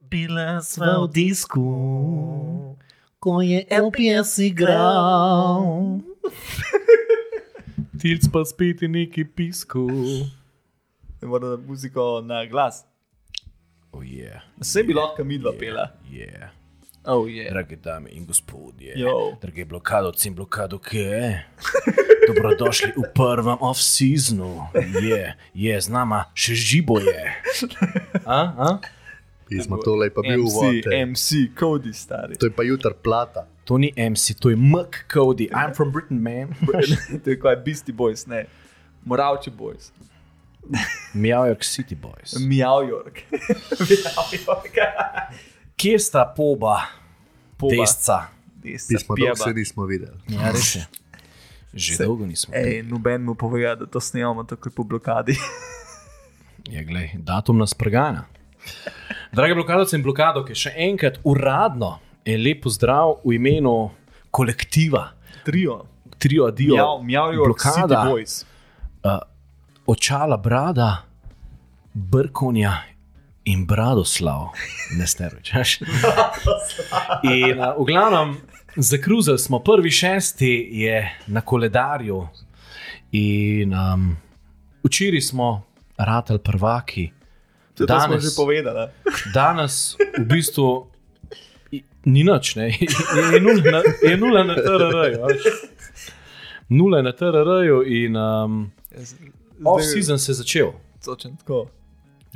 Bila sva v disku, ko je LPS igral. Tilc pa spet je neki pisku. Moram na muziko na glas. Oh, yeah. Vse bi lahko mi dva pela. Yeah. Oh, yeah. Drage dame in gospodje, Jo. drage blokadovci in blokadovke, dobrodošli v prvem off-seasonu. Je, je, z nama še živo je. A, a? Pismo tole je pa bil MC, uvod. eh. MC, Cody stari. To je pa jutr plata. To ni MC, to je Mk Cody. I'm from Britain, man. to je kot Beastie Boys, ne. Moravči Boys. Meow York City Boys. Miao York. Miao York. Kje sta poba, Poba. desca? Desca, Pismo dolgo se nismo videli. Ja, res je. Že Se- dolgo nismo. Ej, noben mu pove, da to snemamo tako po blokadi. Je, glej, datum nas preganja. Drage blokadovce in blokadovke, še enkrat uradno in lepo zdrav v imenu kolektiva, Trio. trio Dio, York, City blokada, uh, očala brada, brkonja in bradoslav, ne steroč. veš. In uh, v glavnem, zakruzali smo prvi šesti, je na koledarju. In um, včeraj smo ratali prvaki. To smo Danes- že povedali. Danes v bistvu ni nič, ne? je nula na, je nula na TRR-ju. veš. Nula je na TRR-ju in um, off-season se je začel. Točno tako.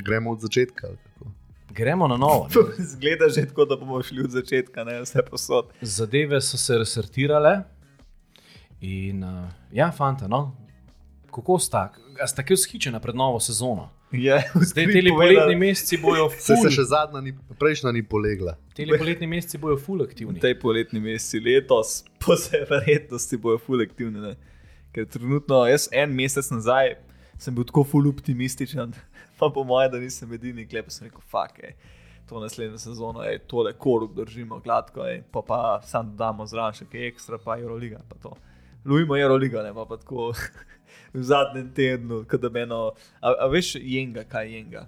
Gremo od začetka. ali kako? Gremo na novo. Zgleda že tako, da bomo šli od začetka, ne vse posod. Zadeve so se resortirale. In uh, ja, fanta, no, kako sta, sta kaj vzhičena pred novo sezono? Je, Zdaj te poletni meseci bojo Se, ful, se še zadnja, ni, prejšnja ni polegla. teli poletni meseci bojo ful aktivni. Te poletni meseci letos, po vsej verjetnosti, bojo ful aktivni. Ne? Ker trenutno, jaz en mesec nazaj sem bil tako ful optimističen, pa po mojem, da nisem edini, klep sem rekel, fuck, ej, to naslednjo sezono, ej, tole koruk držimo gladko, ej, pa pa sam dodamo zraven še kaj ekstra, pa Euroliga, pa to. Lujmo Euroliga, ne pa, pa tako v zadnjem tednu, kot da meno, a, a veš, jenga, kaj je jenga?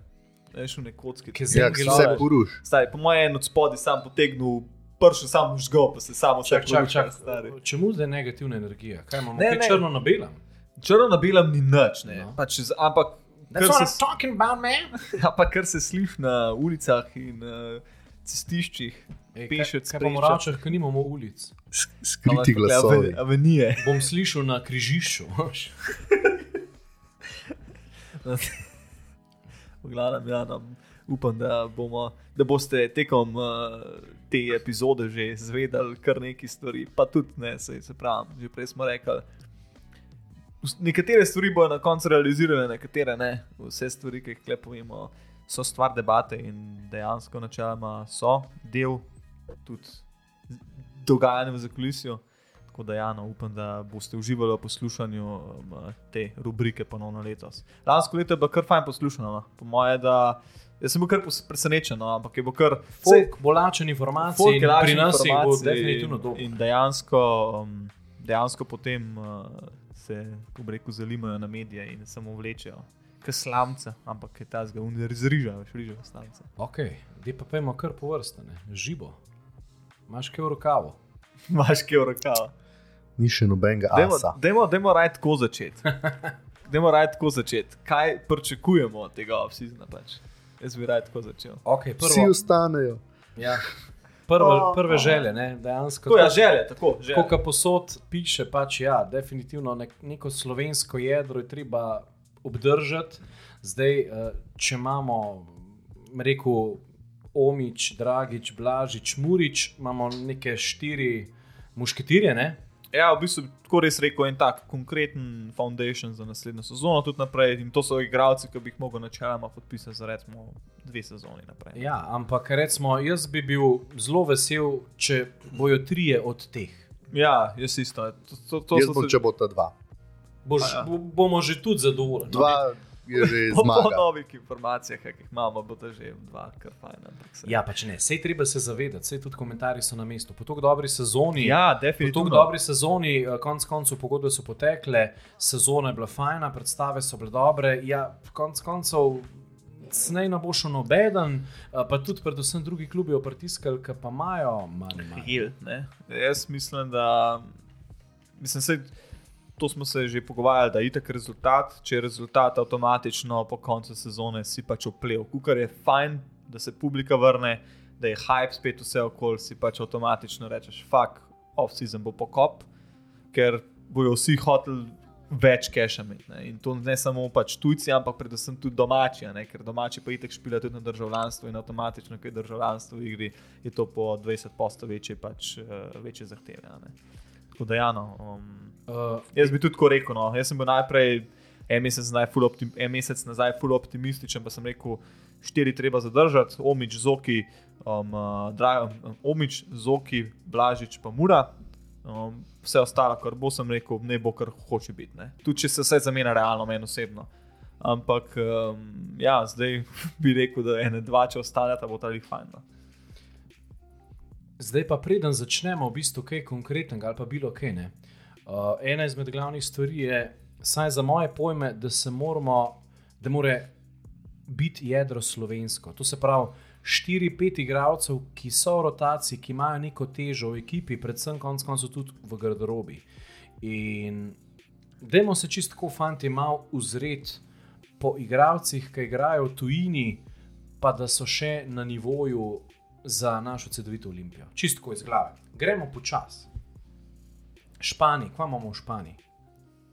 Veš, v nekotski. Ki Ja, Zengel vse Lover. poruš. Stari, po mojem, en od spodaj sam potegnil, pršel sam žgal, pa se samo Čak, čak, čak. stari. Čemu zdaj negativna energija? Kaj imamo? Ne, Ne, črno na belem. Črno na belem ni nič, ne. No. Pač, ampak, kar That's what se, I'm talking about, man. ampak kar se sliši na ulicah in uh, cestiščih, Ej, pešec, kaj, kaj pa moračah, ker nimamo ulic. Sk- Skriti glasovi. Avenije. Bom slišal na križišču. V glavnem, ja, no, upam, da, bomo, da boste tekom uh, te epizode že zvedeli kar nekaj stvari, pa tudi ne, se, se pravi, že prej smo rekli. Nekatere stvari bodo na koncu realizirane, nekatere ne. Vse stvari, ki jih klepujemo, so stvar debate in dejansko načeloma so del tudi dogajanja v zakulisju. Tako da, ja, no, upam, da boste uživali v poslušanju um, te rubrike ponovno letos. Lansko leto je bilo kar fajn poslušano, no. po mojem, da jaz sem bil kar presenečen, no, ampak je bilo kar Folk bo lačen informacij, je lažje pri nas bo informacij definitivno in- dobro. In dejansko, um, dejansko potem uh, se, ko bi rekel, zalimajo na medije in samo vlečejo. Kot slamce, ampak je ta zgolj zrižajo, šrižajo slamce. Ok, zdaj pa pojmo kar po vrstane. Živo. Imaš kaj v rokavu? Maš kaj v rokah. Ni še nobenega Dajmo, dajmo, dajmo raj tako začeti. Dajmo raj tako začeti. Kaj pričakujemo od tega off-seasona? Pač? Jaz bi raj tako začel. Okay, Vsi prvo, ostanejo. ja, prvo, prve želje, ne? dejansko. To je želje, tako. Želje. Ko posod piše, pač ja, definitivno nek, neko slovensko jedro je treba obdržati. Zdaj, eh, če imamo, rekel, Omič, Dragič, Blažič, Murič, imamo neke štiri mušketirje, ne? Ja, v bistvu tako res rekel en tak konkreten foundation za naslednjo sezono, tudi naprej. In to so igralci, ki bi jih mogel načeloma podpisati za recimo dve sezoni naprej. Ja, ampak recimo, jaz bi bil zelo vesel, če bojo trije od teh. Ja, jaz isto. To, to, to Jaz so bom, se- če bo ta dva. Boš, A ja. bo, bomo že tudi zadovoljni. Dva je že Po, po zmaga. novih informacijah, ki jih imamo, bo to že dva, kar fajn. Ja, pač ne, sej treba se zavedati, sej tudi komentarji so na mestu. Po tako dobri sezoni. ja Po tako dobri sezoni, eh, konec koncev pogodbe so potekle, sezona je bila fajna, predstave so bile dobre. Ja, konec koncev snej ne bo šel nobeden, uh, pa tudi predvsem drugi klubi jo pritiskali, ki pa imajo manj. manj. Hil, ne. Jaz mislim, da mislim, se, to smo se že pogovarjali, da je itak rezultat. Če je rezultat avtomatično po koncu sezone, si pač vpliv. Kukar je fajn, da se publika vrne, da je hype spet vse okoli, si pač avtomatično rečeš, fuck, off-season bo pokop, ker bojo vsi hoteli. Več keša imeti. ne. In to ne samo pač tujci, ampak predvsem tudi domači, ne? ker domači pa itek špila tudi na državljanstvo in avtomatično, ker je državljanstvo v igri, je to po 20% večje, pač, uh, večje zahteve. Tako da, ja, no, um, Uh, jaz bi tudi tako rekel. No. Jaz sem bil najprej en mesec nazaj, full, optim, en mesec nazaj full optimističen, pa sem rekel, štiri treba zadržati, omič, zoki, um, uh, dra, um, omič, zoki, blažič, pa mura. Um, vse ostalo, kar bo sem rekel, ne bo kar hoče biti. ne. Tudi če se vse zamenja realno, meni osebno. Ampak um, ja, zdaj bi rekel, da ene dva, če ostaneta, bo ta jih fajn. No. Zdaj pa preden začnemo v bistvu kaj konkretnega ali pa bilo kaj. Ne? Uh, ena izmed glavnih stvari je, saj za moje pojme, da se moramo, da mora biti jedro slovensko. To se pravi, štiri, pet igralcev, ki so v rotaciji, ki imajo neko težo v ekipi, predvsem konec koncev tudi v garderobi. In dajmo se čisto tako, fanti, malo uzreti po igralcih, ki igrajo v tujini, pa da so še na nivoju za našo cedovito olimpijo. Čistko iz glave. Gremo počasi. Španija, kva imamo v Španiji?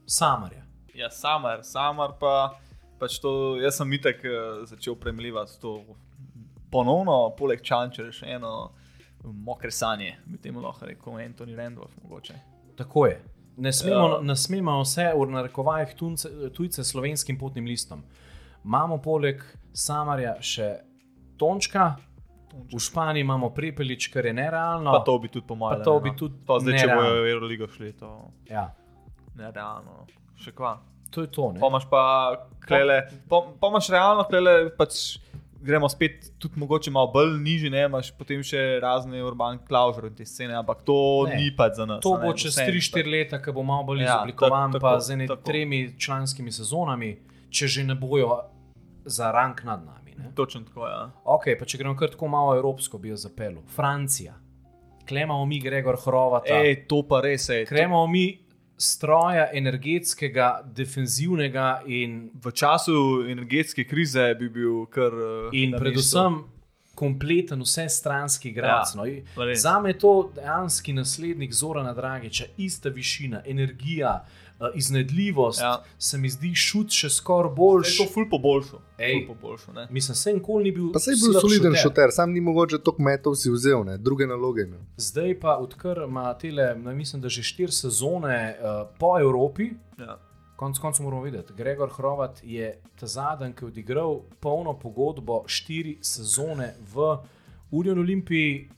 Samarja. Ja, samar, samar pa pač to, jaz sem itek uh, začel premljivati to ponovno, poleg čančera, še eno mokre sanje, bi temu lahko rekel, Antoni Randolph mogoče. Tako je. Ne smemo, Ja. ne smemo vse v narekovajih tujce s slovenskim potnim listom. Imamo poleg Samarja še Tončka, v Španiji imamo Prepelič, kar je nerealno. Pa to bi tudi pomagali. Pa to bi tudi Pa zdaj, če nerealno. bojo v Euroligo šli, to Ja, je realno. Še kva. to je to. Ne? Pa imaš pa klele, pa imaš realno klele, pač gremo spet tudi mogoče malo bolj nižji, ne, imaš potem še razne urban klauzure in te scene, ampak to Ne. ni pač za nas. To bo čez vseeno 3-4 leta, ko bo malo bolj Ja, izoblikovan, tak- pa tako, z tako. tremi članskimi sezonami, če že ne bojo za rank nad nami. Ne? Točno tako, ja. Ok, pa če gremo kar tako malo evropsko, bi jo zapeljal. Francija, klemamo mi Gregor Hrovata, Ej, to pa res je. klemamo mi stroja energetskega, defenzivnega in, V času energetske krize bi bil kar. eh, in predvsem kompleten, vse stranski igralec. Ja, no. Res. Zame je to dejansko naslednik Zorana Dragiča, ista višina, energija, eh, iznajdljivost. Ja. Se mi zdi šut še skoraj boljši. Je to ful poboljšal. Ej. Ful poboljšal, ne. Mislim, se nikoli ni bil. Pa se je bil soliden šuter. šuter, sam ni mogoče toliko metov si vzel, ne? druge naloge imel. Zdaj pa, odkar ima tele, ne, mislim, da že štiri sezone uh, po Evropi, Ja. konec koncev moramo videti, Gregor Hrovat je ta zadnji, ki je odigral polno pogodbo, štiri sezone v Union Olimpiji,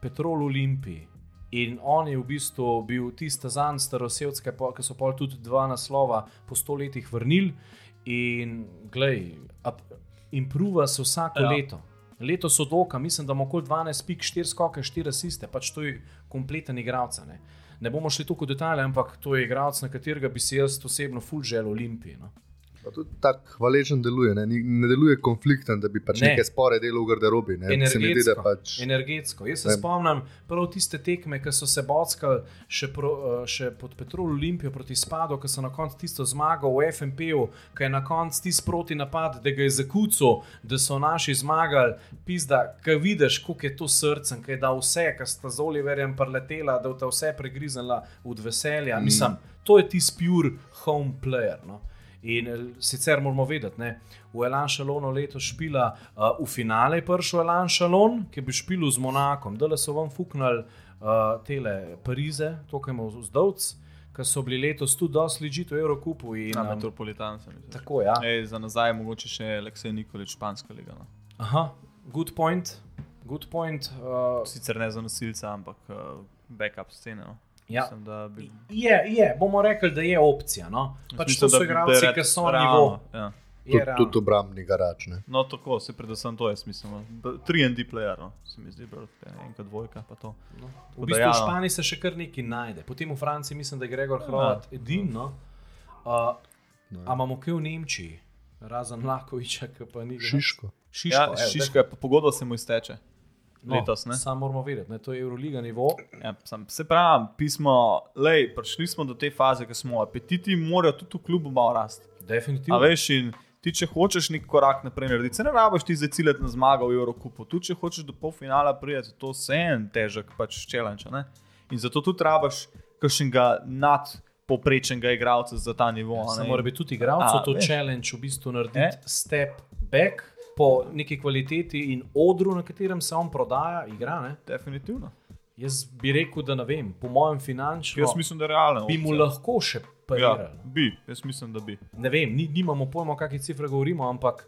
Petrol Olimpiji. In on je v bistvu bil tisti zadnji starosevski, ki so pol tudi dva naslova po sto letih vrnili. In glej, improva se vsako ja. Leto. Letos so doka, mislim, da ima okoli 12 pik, 4 skoke, 4 asiste, pač to je kompleten igralec. Ne. ne bomo šli tukaj v detalje, ampak to je igralec, na katerega bi si jaz osebno ful želel Olimpiji. No. Pa tudi tako hvaležen deluje, ne, ne deluje konflikten, da bi pač Ne. ne. neke spore delal v garderobi. Ne. Energetsko, pač, energetsko. Jaz se Vem. spomnim prav tiste tekme, ki so se bockali še, pro, eh, še pod Petrol Olimpijo proti Spadu, ki so na koncu tisto zmago v FMP-u, ki je na koncu tisti proti napad, da ga je zakucal, da so naši zmagali. Pizda, ki vidiš, koliko je to srcem, ki je dal vse, ki sta z Oliverjem preletela, da je ta vse pregriznila od veselja. Mm. Mislim, to je tisti pure home player. No? In eh, sicer moramo vedeti, ne, v Elan Šalonu letos špila, uh, v finale je prišel Elan Šalon, ki bi špil z Monakom. Dele so vam fuknili uh, tele Parize, to, kar ima vzdovc, ki so bili letos tudi dosti ležiti v Evrokupu. In, Na um, Metropolitan sem mislil. tako, ja. Ej, za nazaj mogoče še Aleksej Nikolič, španska liga. No. Aha, good point. Good point. Uh, Sicer ne za nosilca, ampak uh, backup scene. No. Ja. Mislim, da bi. je, je, bomo rekli, da je opcija. No? Pač Mislim, to so je igralci, red- ki so na nivoju. Ja. Je tudi, obrambni garač. Ne. No, tako se predvsem to jaz mislim. no. B- 3D player, no. se mi zdi, bolj kot enka dvojka. pa to. No. V bistvu ja, v no. Španiji se še kar nekaj najde, potem v Franciji mislim, da je Gregor Hrvat edino. Uh, No. a imamo kaj v Nemčiji? razen Lakoviča, ki pa ni. Šiško. Šiško, Ja, evo, Šiška je pa pogodba se mu izteče. No, letos, ne? Samo moramo vedeti, ne, to je Euroliga nivo. Ja, sam, se pravi, pismo, lej, prišli smo do te faze, ki smo apetiti, morajo tudi v klubu malo rasti. Definitivno. A veš, in ti, če hočeš nek korak naprej narediti, se ne rabiš ti zaciljati na zmago v Evropi. Tu, če hočeš do polfinala priti, to je en težek pač challenge. Ne? In zato tudi rabiš kakšnega nadpoprečnega igralca za ta nivo. a Samo ne. mora biti tudi igralcu to veš. challenge v bistvu narediti E? step back po neki kvaliteti in odru, na katerem se on prodaja, igra. Ne? Definitivno. Jaz bi rekel, da ne vem, po mojem finančno Jaz mislim, da je realno. bi mu lahko še parirali. Ja, bi, jaz mislim, da bi. Ne vem, ni, nimamo pojma, o kakšni cifri govorimo, ampak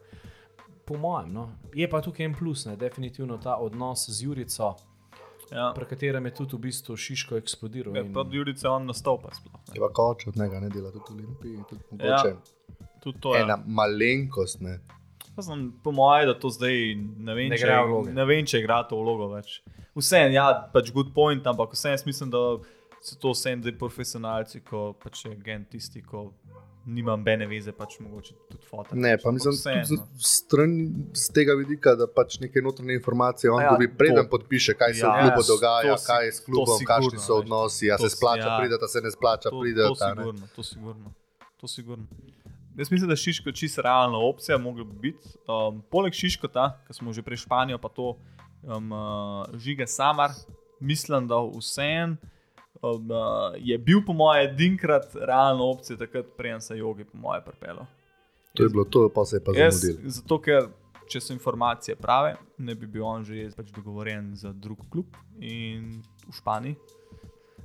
po mojem. No. Je pa tukaj en plus, ne? definitivno ta odnos z Jurico, Ja. pri katerem je tudi v bistvu Šiško eksplodiral. Ja, in- pa Jurice on nastopa sploh. ne. Je pa koč od njega, ne dela tudi v Olimpiji. Tudi Ja, mogoče Tudi to je. ena malenkost, ne. Pa Sem, po mojem, da to zdaj ne vem, Ne če, ne vem, če igra to vlogo več. Vseeno, ja, pač good point, ampak vseeno jaz mislim, da so to vseeno zdaj profesionalci, ko pač je agent tisti, ko nima bene veze, pač mogoče tudi foto. Ne, pa mislim, tudi z, stran, z tega vidika, da pač neke notranje informacije on Ja, ja, dobi, preden to- podpiše, kaj se Ja, v klubu to dogaja, si- kaj je s to klubom, kakšni so odnosi, a To se splača ja. priti, a se ne splača to, priti. to, sigurno, to sigurno. To sigurno. Jaz mislim, da Šiško je čisto realna opcija, mogla bi biti. Um, poleg Šiško, ki smo že prej Španijo, pa to um, uh, žige Samar, mislim, da vseen. Um, uh, je bil, po mojem, edinkrat realna opcija, takrat preden se jogi, po mojem, pripeljal. To je bilo to, pa se je pa zamudil. zato, ker če so informacije prave, ne bi bil on že pač dogovorjen za drug klub in v Španiji.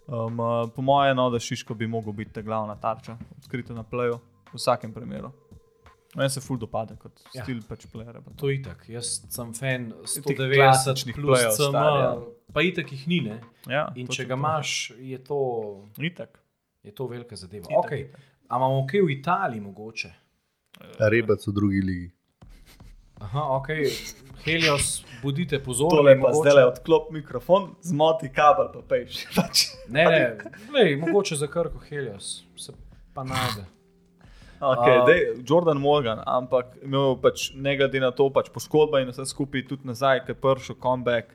Um, uh, po mojem, no, da Šiško bi mogel biti ta glavna tarča, odkrita na pleju, v vsakem primeru. Meni se ful dopade kot Ja. ja. stil pač plejera. pa to. To je itak. Jaz sem fan Teh 190 klasičnih plus CM, ja. pa itak jih ni. Ne? Ja, In če ga to. imaš, je to, Itak. je to velika zadeva. Itak, Okay. itak. A imamo kaj v Italiji mogoče? Rebec v drugi ligi. Aha, ok, Helios, bodite pozorni. Tole pa mogoče- zdaj odklop mikrofon, zmoti kabel, pa peš. Pač. Ne, ne, lej, mogoče za krko Helios, se pa najde. Okay, A- dej, Jordan Morgan, ampak imel pač ne glede na to, pač poškodba in vse skupaj tudi nazaj, ki je prišel comeback.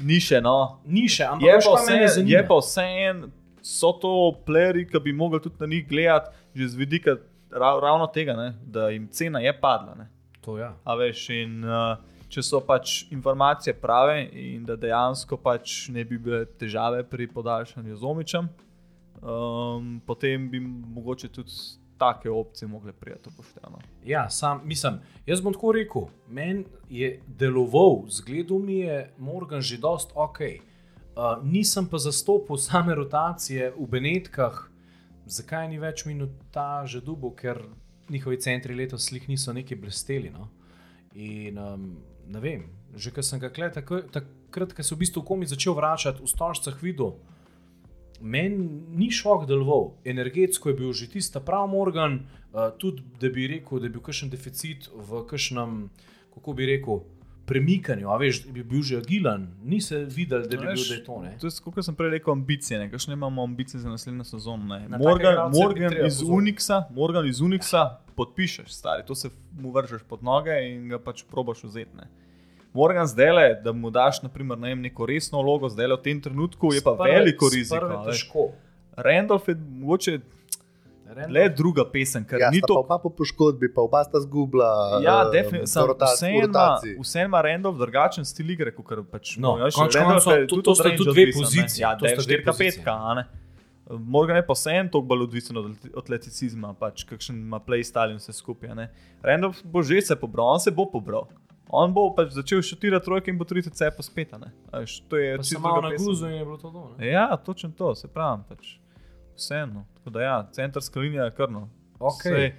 Ni še no. Ni še, ampak Je pa vse- je pa vseeno, so to playeri, ki bi mogli tudi na njih gledati, že z vidika ra, ravno tega, ne, da jim cena je padla. Ne. To ja. A veš, in uh, če so pač informacije prave in da dejansko pač ne bi bile težave pri podaljšanju z omičem, um, potem bi mogoče tudi take opcije mogle prijeti upoštevano. Ja, sam, mislim, jaz bom tako rekel. Meni je deloval, zgledal mi je Morgan že dost ok. Uh, nisem pa zastopil same rotacije v Benetkah, zakaj ni več minutaže dubo, ker njihovi centri letos slih niso neki blesteli. No? In um, ne vem, že ko sem ga tako- takrat, ko sem v bistvu komi začel vračati v stožcah videl, meni ni šok deloval, energetsko je bil že tista prav Morgan, uh, tudi da bi rekel, da je bil kakšen deficit v kakšnem, kako bi rekel, premikanju, a veš, bi bil že agilen, ni se videl, da bi Veš, bil, da je to. Ne? To je, kot sem prej rekel, ambicije. ne, Kakšne imamo ambicije za naslednjo sezono? Na Morgan, Morgan, iz. Unixa, Morgan iz Unixa podpišeš, stari, to se mu vržeš pod noge in ga pač probaš vzeti. ne. Morgan zdaj le, da mu daš naprimer, ne vem, neko resno vlogo, zdaj le v tem trenutku, je pa Sprve- veliko sprve riziko. a veš. težko. Randolph je mogoče Randolph- le druga pesem, ker Ja, ni to. pa oba po poškodbi, pa oba sta zgubila. Ja, eh, definitivno. v Sam rota- v Vse ima, Randolph drugačen stil igre, kot pač No, Randolph koncev, je to- to od sta tudi dve pozicije, Ja, to sta dve petka, a ne. Morgan je pa vseeno toliko bolj odvisen od atleti- atleticizma, pač kakšen ima playstyle in vse skupaj. a ne. Randolph bo že se pobral, on se bo pobral. On bo pač začel šutirati trojke in bo 30 cepa spet. veš, To je čisto malo na guzu in je bilo to. ne? Ja, točno to, se pravi. Pač. Vseeno. Tako da ja, centrska linija je krno. Okej.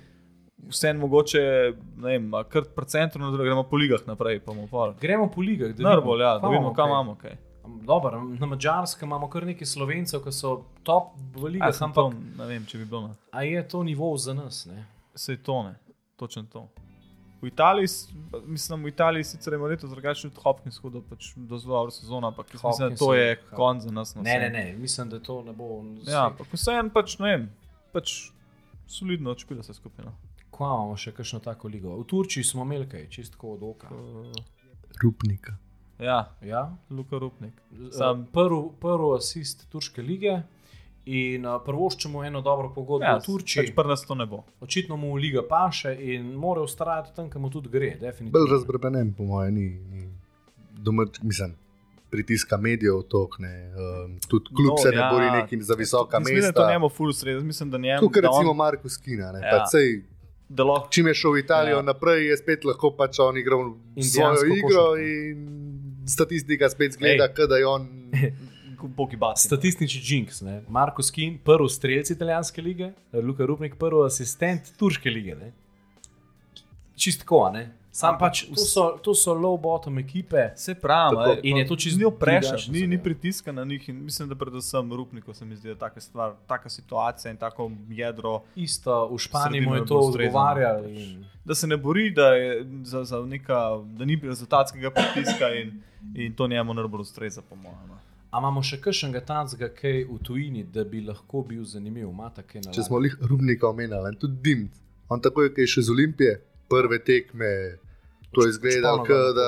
Vseeno mogoče, ne vem, kar pri centru, no, da gremo po ligah naprej. Gremo po ligah, da Najbolj, ja, da vidimo, kam kaj? imamo kaj. Dobro, na Mačarskem imamo kar nekaj slovencev, ki so top v Ja, ligah, sem to, ampak ne vem, če bi bilo a je to nivo za nas? Ne? Se to ne, točno to. V Italiji, mislim, v Italiji sicer ima letos drugače od Hopkins, hudo, pač do zelo dobro sezono, ampak jaz mislim, da to je Hopkins je- konc za nas. na ne, ne, vse. ne, mislim, da to ne bo. Ja, ampak vseeno pač ne vem, pač solidno odšpila se skupina. Kva imamo še kakšno tako ligo? V Turčiji smo imeli kaj, čistko od oka. Rupnika. Ja, Ja? Luka Rupnik. Sam Sam, prvi prv asist turške lige in uh, prvoščemo eno dobro pogodbo ja, v Turčiji. pač pri nas to ne bo. Očitno mu liga paše in mora ustrajati tam, kam mu tudi gre. Bolj razbremenjen, po mojem, ni. ni domač, mislim, pritiska medijev tok, ne. Um, tudi klub No, se ne ja. bori neki za visoka Mislim, da to mesta. njemu full sred, mislim, da njemu. Tukaj da on- recimo Marko Skina. Ne, Ja. ja. sej, Da lahko čim je šel v Italijo Ja. ja. naprej, je spet lahko pač on igral svojo igro košarko. in statistika spet zgleda, da je on. bogi bati. Statistični jinx, ne. Marko Skin, prvi strelec italijanske lige, Luka Rupnik, prvi asistent turške lige. Ne. Čist tako, a ne. Sam pač, to so, to so low bottom ekipe. Se pravi, Tako. ej, In je to čisto ni oprešen, drugačna ni, ni pritiska na njih. In mislim, da predvsem Rupniku se mi zdi, da je taka, stvar, taka situacija in tako jedro, Isto v Španiji mu je to odgovarjalo. In... da se ne bori, da, je za, za neka, da ni rezultatskega pritiska in, in to njemu najbolj ustreza, po mojem. A imamo še kakšnega tanskega, kaj v tujini, da bi lahko bil zanimiv? Če smo jih rubnika omenjali, tudi Dimt. On takoj, ki je še z Olimpije, prve tekme. To je izgledalo, da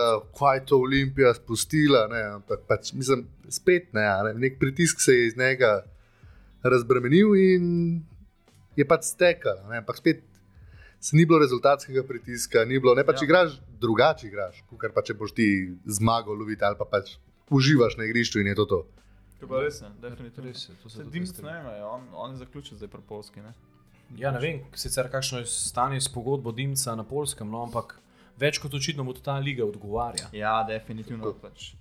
je to Olimpija spustila, ne, ampak pač, mislim, spet ne, ne. Nek pritisk se je iz njega razbremenil in je pač stekel. Ampak spet ni bilo rezultatskega pritiska, ni bilo, ne pa če Ja. igraš drugače, igraš, kot pa če boš ti zmagal loviti ali pa pač uživaš na igrišču in je to to. To pa res je, definitivno. Res je, to se Dimc ne vem, on, on je zaključil zdaj pri Polski. Ne? Ja, ne vem, sicer kakšno je stanje s pogodbo Dimca na polskem, no, ampak več kot očitno mu ta liga odgovarja. Ja, definitivno. Pač.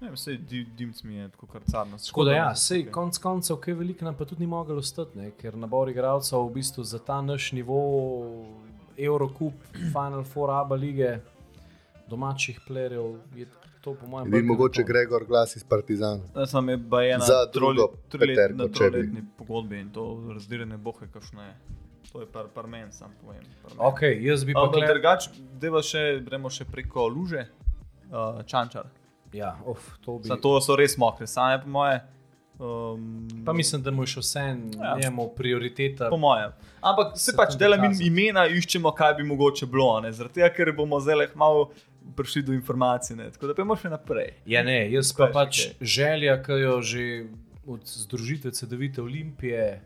Ne vem, sej Di- Dimc mi je tako kar carno. Tako da, ja, sej, konc koncev, kaj veliko nam pa tudi ni moglo ostati, ne? ker nabor igralcev v bistvu za ta naš nivo, Eurocup, Final Four, Abu lige, domačih playerjev, je to po mojem bolj mogoče Gregor Glas iz Partizana. Jaz sem je bajena Za drugo peterko, na če bi. troletni pogodbi in to razdirjene bohe, kakšno je. To je par, par men, sam povem. par men. Ok, jaz bi pa Ampak gledal. drugač, deva še, gremo še preko luže, uh, čančar. Ja, of, to bi. Zato so res mokre, same po moje. Um, Pa mislim, da mu je še vse Ja. njemu prioriteta. Po mojem. Ampak se Se pač delamo dokazati. imena, iščemo, kaj bi mogoče bilo. Zaradi tega, ker bomo zdaj malo prišli do informacij. Ne. Tako da pojmo še naprej. Ja, ne, jaz pa še pač kaj? želja, ki jo že od združitve CD-vite Olimpije,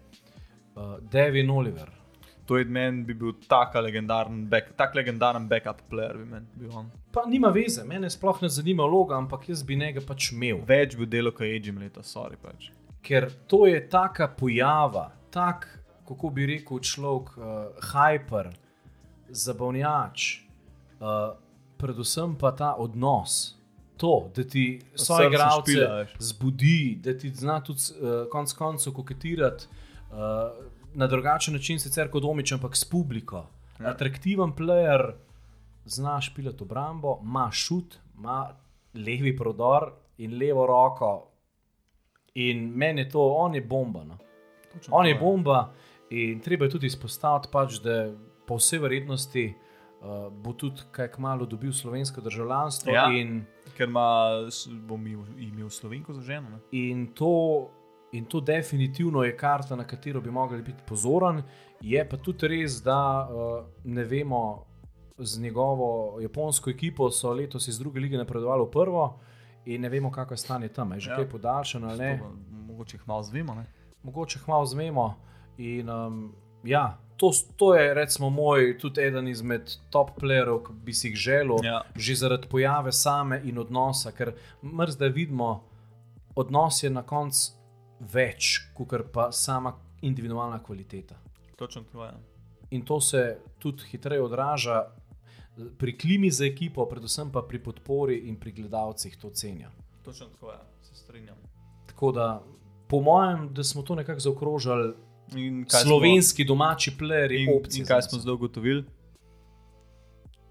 uh, Devin Oliver. To je meni bi bil tak legendaren, back, tak legendaren backup player, bi meni bil on. Pa nima veze, mene sploh ne zanima vloga, ampak jaz bi njega pač imel. Več bi delal, kot je Edgem leta, sorry pač. Ker to je taka pojava, tak, kako bi rekel človek, uh, hyper, zabavnjač, uh, predvsem pa ta odnos. To, da ti svoje igralce zbudi, da ti zna tudi uh, konec koncev koketirati uh, na drugačen način, sicer kot domič, ampak s publiko. Ja. Atraktiven player, zna špilati obrambo, ima šut, ima levi prodor in levo roko. In meni je to, on je bomba. No. Točno On je to bomba in treba je tudi izpostaviti, pač, da po vsej verjetnosti uh, bo tudi kaj kmalo dobil slovensko državljanstvo. Ja. In, Ker ima, s- bo imel, imel slovenko za ženo. Ne? in, to, in to definitivno je karta, na katero bi mogli biti pozoren. Je pa tudi res, da uh, ne vemo, z njegovo japonsko ekipo so letos iz druge lige napredovali v prvo. In ne vemo, kako je stanje tam, je že Ja. kaj podaljšano ali ne. To pa Mogoče jih malo zvemo. Ne? mogoče jih malo zmemo. In, um, ja, to, to je recimo moj, tudi eden izmed top playerov, ki bi si jih želel, Ja. že zaradi pojave same in odnosa, ker mrzda vidimo, odnos je na koncu več, kot pa sama individualna kvaliteta. Točno to je. In to se tudi hitreje odraža pri klimi za ekipo, predvsem pa pri podpori in pri gledalcih to cenijo. Točno tako je, se strinjam. Tako da, po mojem, da smo to nekako zaokrožili. Slovenski domači playeri, smo, in, opcije. in kaj smo zdaj ugotovili?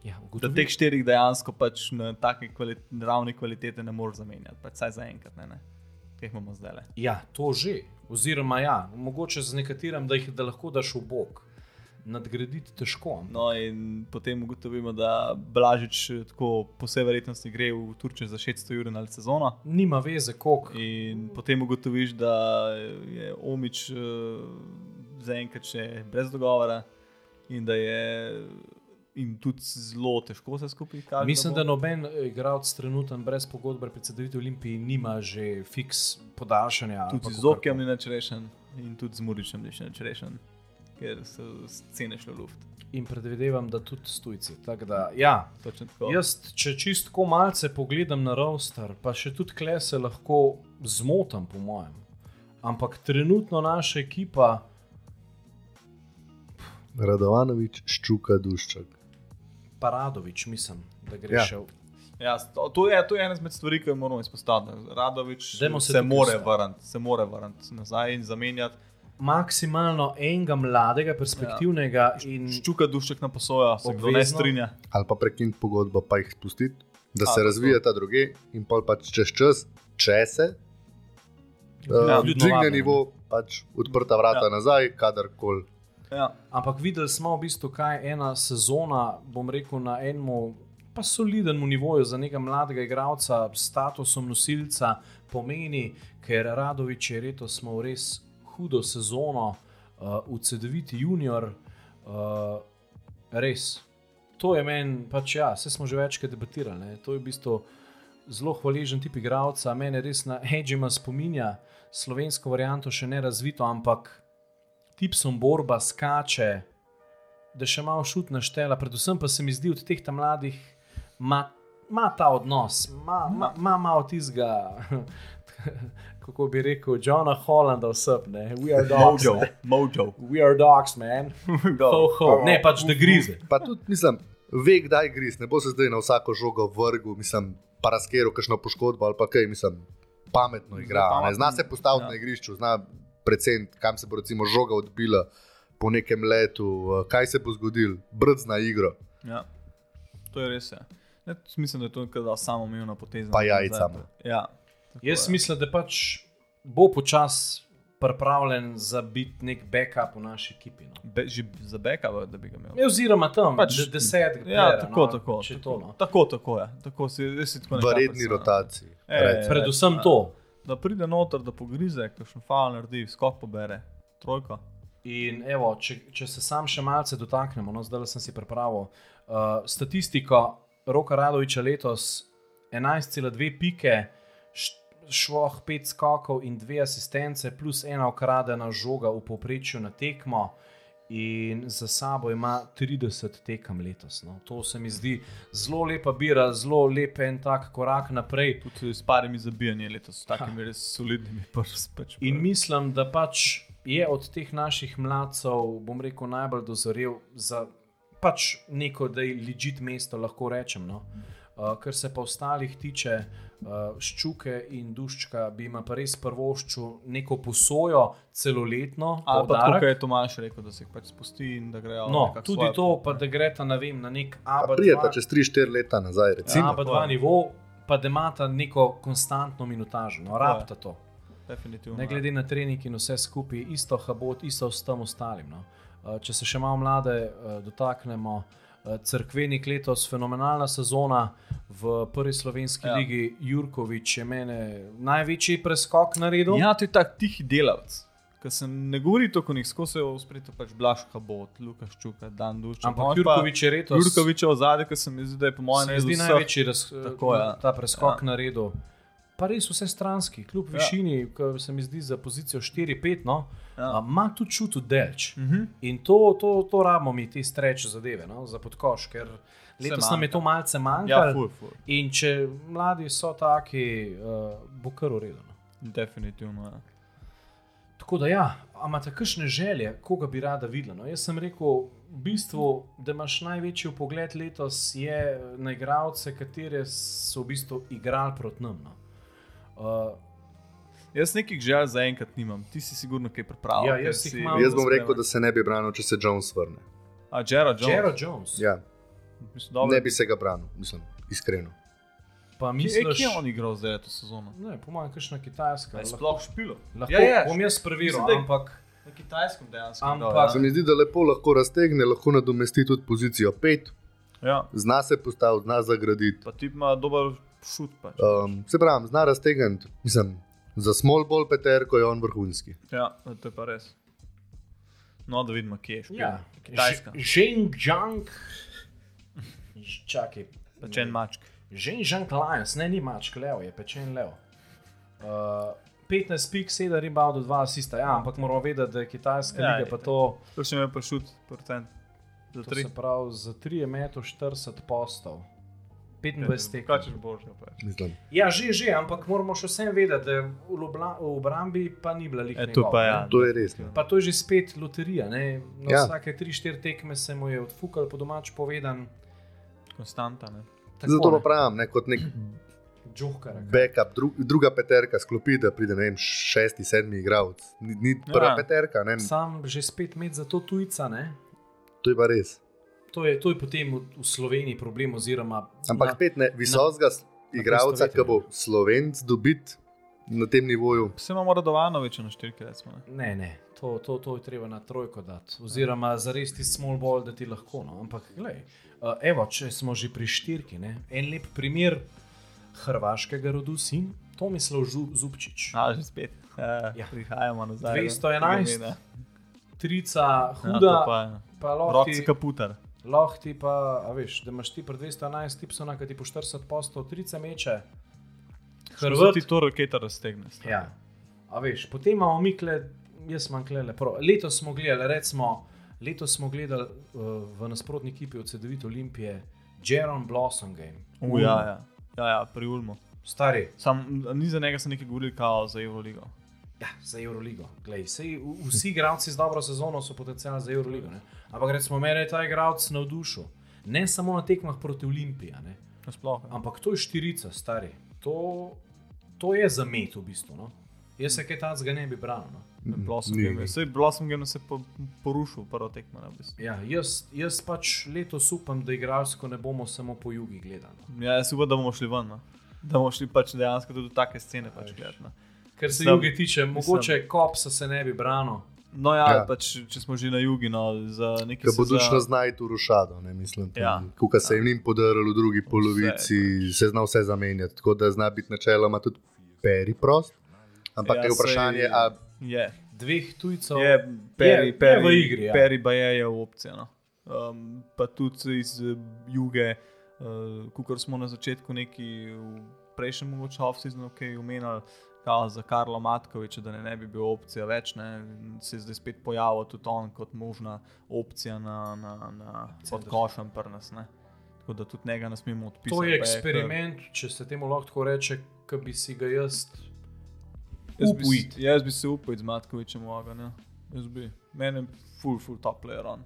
Ja, Da ugotovili. teh štirih dejansko pač na taki kvali ravni kvalitete ne moreš zamenjati, pač vsaj za enkrat, ne, ne. Kaj jih imamo zdaj? le. Ja, to že. Oziroma, ja, mogoče z nekaterim, da jih da lahko daš v bok. Nadgraditi težko. No, in potem ugotovimo, da Blažič eh, tako po vsej verjetnosti gre v Turčijo za 600 ur na sezono. Nima veze, koliko. In potem ugotoviš, da je Omič uh, zaenkrat še brez dogovora in da je in tudi zelo težko se skupaj kaže. Mislim, bo. da noben igralec trenutno brez pogodbe predsedovite Olimpiji nima že fiks podaljšanja. tudi z. Okjem ni več rešen in tudi z Muričem ni več rešen, ker so cene šle v luft. In predvidevam, da tudi stojci. Tako Da, ja, jaz, če čistko malce pogledam na roster, pa še tudi kle se lahko zmotam, po mojem. Ampak trenutno naša ekipa, Radovanovič, ščuka, duščak. Paradovič, mislim, da gre Ja. še v Ja, to, to, je, to je ena izmed stvari, ki jo moramo izpostaviti. Radovič Dajmo se se, more vrniti, se more vrniti nazaj in zamenjati. maksimalno enega mladega, perspektivnega ja. in Ščuka dušek na posojo, se kdo ne strinja. Ali pa prekiniti pogodbo, pa jih spustiti, da A, se tako. razvijata druge, in pol pač čez čas, če se Ja, uh, dvigne nivo, pač odprta vrata ja. nazaj, kadarkoli. Ja. Ampak videli smo v bistvu, kaj ena sezona, bom rekel, na enem pa solidnem nivoju za nekega mladega igralca statusom nosilca pomeni, ker Radovič je letos smo v res hudo sezono, uh, v CD-viti junior, uh, res. To je meni, pač ja, vse smo že večkrat debatirali. Ne. To je v bistvu zelo hvaležen tip igralca, mene res na Hedžima spominja, slovensko varianto še ne razvito, ampak tipsom borba skače, da še malo šut naštela, predvsem pa se mi zdi od teh tam mladih, ima ma ta odnos, ima ma, ma malo tizga. Kako bi rekel, Johna Hollanda, vsep, ne, we are dogs. Mojo, ne. mojo. We are dogs, man. Ho, ho. Ne, pač da grize. Pa tudi, mislim, ve, kdaj gris, ne bo se zdaj na vsako žogo vrgel, mislim, paraskero, kakšno poškodbo ali pa kaj, mislim, pametno igra. pametno, zna se postaviti ja. na igrišču, zna predvsem, kam se bo recimo žoga odbila po nekem letu, eh, kaj se bo zgodil, brdzna igra, Ja. To je res. Ja. Ne, mislim, da je to nekaj samoumevna poteza. pa nazaj. jajcama. Ja. Jaz je. mislim, da pač bo počasi pripravljen za biti nek backup v naši ekipi. No. Be, že za beka, da bi ga imel. Ja, Oziroma tam, Pač- pač, desetega. Ja, playera, tako, no, tako. Tako, to, no. tako, tako je. Tako si, si tako v redni rotaciji. E, recimo. Predvsem Ja. to. Da pride noter, da pogrize, kakšen fal naredi, skok pobere, trojka. In evo, če, če se sam še malce dotaknemo, no, zdaj sem si pripravil uh, statistiko Roka Radoviča letos 11,2 pike, š- švoh 5 skokov in 2 asistence, plus ena ukradena žoga v povprečju na tekmo. In za sabo ima 30 tekem letos. No. To se mi zdi zelo lepa bira, zelo lep en tak korak naprej. Tudi s parimi zabijanji letos, s takimi res solidnimi prsti. Pač, In mislim, da pač je od teh naših mladcev, bom rekel, najbolj dozorel za pač neko, da je ležit mesto, lahko rečem. No. Uh, kar se pa ostalih tiče, uh, ščuke in duščka, bi jim pa res prvoščil neko posojo, celoletno. Ali pa tako je Tomaš rekel, da se jih pač spusti in da grejo. No, tudi svojo to, pa da greta na, vem, na nek Pa ABA. prijeta čez 3-4 leta nazaj, recimo. ABA 2 nivo, pa da imata neko konstantno minutažo. No, rabta to. Definitivno. Ne glede na trening in vse skupaj, isto habot, isto s tem ostalim. No. Uh, Če se še malo mlade uh, dotaknemo, uh, Crkvenik letos fenomenalna sezona v prvi slovenski Ja. ligi. Jurkovič je mene največji preskok naredil. Ja, to je tak tihi delavec. Ker se ne govori to, ko njih skozi spredje pač Blaška bot, Lukaš Čuka, Dan Dušček. Ampak Jurkovič je letos Jurkovič je v zadnji, ki se mi zdi, da je po mojem se vseh- največji raz, Tako, ja. ta preskok Ja. ja. naredil. Pa res vse stranski, kljub Ja. ja. višini, ki se mi zdi za pozicijo 4-5, no, Ja. ima tudi čut delč. Mhm. In to, to, to rabimo mi, te streče zadeve no, za podkoš, ker letos nam je to malce Ja, manjkalo. ful, ful. in če mladi so taki, uh, bo kar urejeno. Definitivno. Ja. Tako da, ja, imate kakšne želje, koga bi rada videla? No, jaz sem rekel, v bistvu, da imaš največji pogled letos je na igralce, katere so v bistvu igrali proti nam. No. Uh, Jaz nekih želj zaenkrat nimam, ti si sigurno kaj pripravljen. Ja, jaz si-. Jaz bom rekel, da se ne bi branil, če se Jones vrne. A Jared Jones. Jared Jones. Ja, Mislim, dobro. ne bi se ga branil, mislim, iskreno. Pa Kje, misliš, kje je on igral zdaj to sezono? Ne, po mojem, kakšna kitajska. Je lahko- sploh špilo? Lahko Ja, ja, bom jaz preveril, mislim, ampak Na kitajskem dejansko. Ampak- igral, Se mi zdi, da lepo lahko raztegne, lahko nadomesti tudi pozicijo 5, ja. ja. zna se postaviti, zna zagraditi. Pa ti ima dober šut. Pač. Um, se pravi, zna raztegniti, mislim, za small ball peterko je on vrhunski. Ja, to je pa res. No, da vidimo, kje je špil. Ja, Kitajska. Žengžang. Čakaj. Pečen mačk. Žengžang Lions, ne ni mačk, lev je, pečen lev. Uh, 15 pik, 7 riba do 2 asista, ja, ampak moramo vedeti, da je Kitajska Ja, liga je pa to, To še me pa šut, procent. Za to tri. se pravi za 3 je meto 40 postov. 25 tekem. Kaj češ boljše? pač. Mislim. Ja, že, že, ampak moramo še vsem vedeti, da v, Lubla, v obrambi pa ni bila lika. E, to pa ja. To je res. ne. Pa to je že spet loterija. Ne? Na Ja. ja. vsake 3-4 tekme se mu je odfukal, po domač povedan. Konstanta. Ne? Tako, Zato pa ne. pravim, ne, kot nek Johkar. backup, dru, druga peterka sklopi, da pride ne vem, šesti, sedmi igralec. Ni, ni prva Ja. peterka, ne, Sam že spet med za to tujca. Ne? to je pa res. To je, to je potem v, v Sloveniji problem. Oziroma, Ampak na, spet ne, visokega igralca, ki bo slovenc dobiti na tem nivoju. Vse imamo Radovanoviča na štirke, recimo. Ne? ne, ne, to, to, to je treba na trojko dati. Oziroma, za res ti small ball, da ti lahko. No? Ampak, gledaj, uh, evo, če smo že pri štirki, ne? en lep primer hrvaškega rodu sin, Tomislav Žu- Zupčič. A, že spet. Ja, Ja. Prihajamo nazaj. 211. Ja, Trica, to huda, pa je. pa lahko ti, kaputar. Lahko ti pa, a veš, da imaš ti pri 211 tipsona, ki ti po 40 postov, trica meče. Hrvat Hrvat, ti to raketa raztegne. stari. ja. A veš, potem imamo mi kle, jaz imam kle lepo. Letos smo gledali, recimo, letos smo gledali uh, v nasprotni ekipi od CD9 Olimpije, Jaron Blossom Game. U, ja, ja. ja, pri Ulmu. Stari, Sam, ni za njega se nekaj govorili, kao za Euroligo. Ja, za Euroligo. Glej, sej, vsi igralci z dobro sezono so potencial za Euroligo. Ne? Ampak recimo, mene je ta igralec navdušil. Ne samo na tekmah proti Olimpiji, a ne? Nasploh. ja. ampak to je štirica, stari. To, to je za met v bistvu. No? Jaz se kaj takega ne bi branil. No? Blossom Ni. Game. Sej Blossom Game se je po, porušil prvo tekmo. V bistvu. Ja, jaz, jaz pač letos upam, da igralsko ne bomo samo po jugi gledali. no. ja, jaz upam, da bomo šli ven. No. Da bomo šli pač dejansko tudi v take scene pač gledati. No. Kar se Mislim- juge tiče, mogoče kopsa se ne bi branil. No, ja, Ja. ja. Pač, če smo že na jugu, no, za nekaj Ki bo se dušno znaj tu rušado, ne mislim. Ja. Kuka se jim ni podaril v drugi polovici, se zna vse zamenjati. Tako da zna biti načeloma tudi peri prost. Ampak Ja, ja, je vprašanje, sej- a Je, Dveh tujcev je, peri, je peri, v igri, ja. Peri Baje je v opciji. No. Um, pa tudi iz juge, uh, kot smo na začetku neki v prejšnjem mogoče off-seasonu, ki je omenjal. Kao za Karla Matkoviča, da ne, ne bi bil opcija več, ne, se je zdaj spet pojavil tudi on kot možna opcija na, na, na pod košem prnas. Ne. Tako da tudi njega ne smemo odpisati. To je eksperiment, če se temu lahko tako reče, ki bi si ga jaz. Jaz bi, jaz bi se upal z Matkovičem ogen. Ja. Jaz bi. Meni je full, full top player on.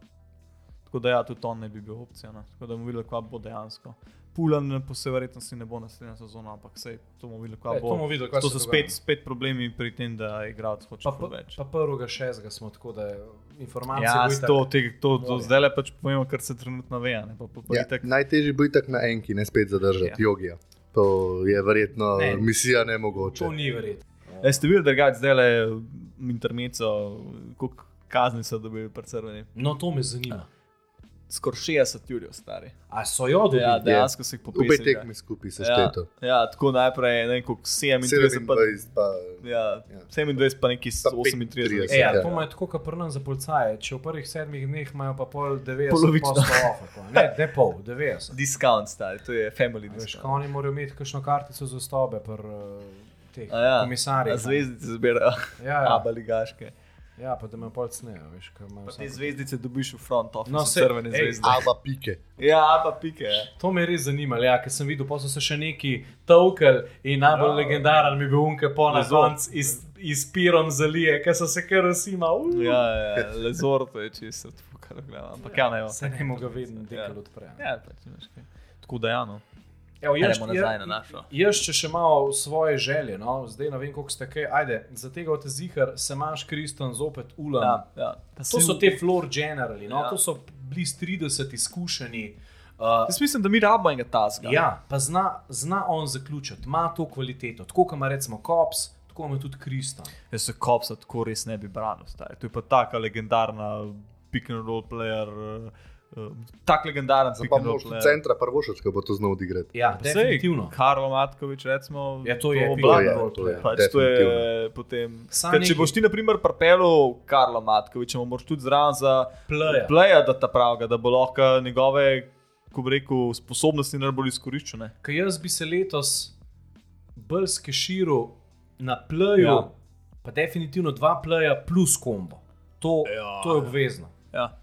Tako da ja, tudi on ne bi bil opcija. No. Tako da bomo videli, kaj bo dejansko. Pulan po vsej verjetnosti ne bo naslednja sezona, ampak sej to bomo videli, kaj E, bo. to bomo videli, kaj to so spet, spet problemi pri tem, da igralec hoče Pa, več. pa prvega šestega smo tako, da je informacije. Ja, itak- to, te, to, to zdaj le pač povemo, kar se trenutno ve. a Ne, pa, pa, pa ja, itak, najtežje bo itak na enki, ne spet zadržati Ja. jogija. To je verjetno Ne. ne. misija nemogoče. To ni verjetno. E, ste videli, da je zdaj le intermeco, koliko kazni so dobili pri crveni? No, to me zanima. Skoraj 60 jurjev stari. A so jo dobili? Ja, dejansko se jih Obe popisujejo. tekmi skupaj se Ja, šteto. ja, tako najprej ne vem, koliko 27, pa, 27 pa ja, Ja. 27 pa neki Pa 38. 35. E, ja, Ja. to ima tako, kot pri nas za policaje. Če v prvih sedmih dneh imajo pa pol 90 Polovično. postov, ne, ne pol, 90. Discount, stari, to je family Veš, discount. kaj oni morajo imeti kakšno kartico za stobe, pri uh, teh A ja, komisarjih. a zvezdice zbirajo, Ja, ja. aba ligaške. Ja, pa da me pol cnejo, veš, kaj. Pa te zvezdice dobiš v front office, No, sej, crvene ej, zvezde. aba pike. Ja, pa pike. Ja. To me je res zanimalo, ja, ker sem videl, pa so se še neki tolkali in najbolj Ja. legendaren mi je bil unke po na koncu iz, iz pirom zalije, ker so se kar usima. Uh. Ja, ja, lezor to je čisto, kar gledam. Ampak ja, ne, jo. Se ne mogo vedno Ja. dekal odpre. Ja, pač, veš kaj. Tako da ja, no. Evo, jaz, nazaj na našo. Jaz, če še malo svoje želje, no, zdaj ne vem, koliko ste kaj, ajde, za tega od zihar se imaš, Kriston, zopet ulam. Ja, ja. Pa To so v- te floor generali, no? Ja. to so bliz 30 izkušeni. Uh, Jaz mislim, da mi rabimo enega taska. ja, pa zna, zna on zaključiti, ima to kvaliteto. Tako kot ima recimo Kops, tako ima tudi Kriston. Jaz se kopsa tako res ne bi branil. Stari. To je pa taka legendarna pick and roll player, eh, uh, tak legendaren Za pa mož player. centra prvošac, ko bo to znal odigrati. Ja, sej, definitivno. Karlo Matkovič, recimo. Ja, to and je, roll to je. Pač to je potem. Ker, če boš ti, na primer, pripeljal Karla Matkoviča, mu moraš tudi zraven za Playa. playa dati pravega, da bo lahko njegove, ko bi rekel, sposobnosti najbolj izkoriščene. Ker jaz bi se letos bolj skeširal na plaju, Ja. pa definitivno dva playa plus kombo. To, Ja. ja. to je obvezno. Ja.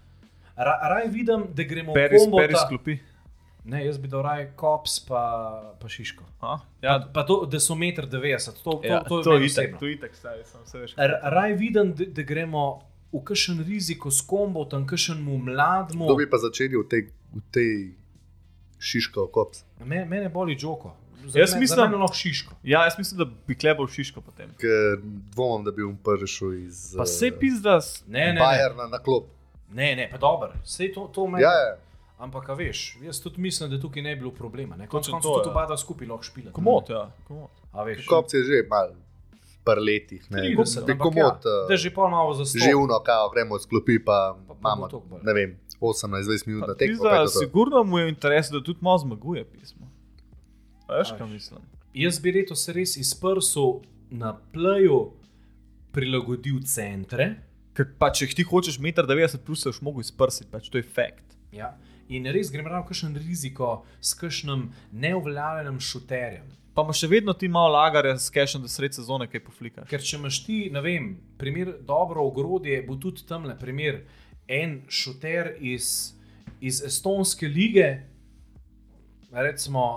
Ra, raj vidim, da gremo v Peris, kombo. Peris ta- klopi. Ne, jaz bi dal raj kops pa, pa šiško. Ja, Ja, pa, pa to, da so 1,90 m, to, to, ja, to je to je itak, to je itak, saj sem vse veš. R- Raj vidim, da, da gremo v kakšen riziko s kombo, tam kakšnemu mlademu. To bi pa začeli v tej, v tej šiško kops. Me, mene boli žoko. Za Jaz mislim- mene lahko šiško. Ja, jaz mislim, da bi klebal šiško potem. Ker dvomim, da bi on prišel iz Pa eh, se pizda, s- Ne, ne, Bayerna na klop. Ne, ne pa dobro, vse to, to meni. Ja, ja. Ampak, veš, jaz tudi mislim, da tukaj ne bi bilo problema. Konec Točno koncev to, tudi ja. oba dva skupaj lahko špila. komod, ja, komod. A veš, Kops je že mal par letih. Ne, 30, Bi ampak komod, ja, eh, da že pol malo za že uno, kao, gremo z klopi, pa, Pa- pa imamo, ne vem, 18-20 minut Pa na tekmo. Pizda, pa je to to. sigurno mu je v interesu, da tudi malo zmaguje pismo. Veš, kaj mislim? Jaz bi letos res iz prsu na plaju prilagodil centre. Ker pa če ti hočeš 1,90 m, plus boš mogel izprsiti, pač to je fakt. Ja. In res gremo v kakšen riziko s kakšnim neuveljavljenim šuterjem. Pa imaš še vedno ti malo lagarja s cashom, da sred sezone kaj poflikaš. Ker če imaš ti, ne vem, primer dobro ogrodje, bo tudi tam le primer en šuter iz, iz Estonske lige, recimo.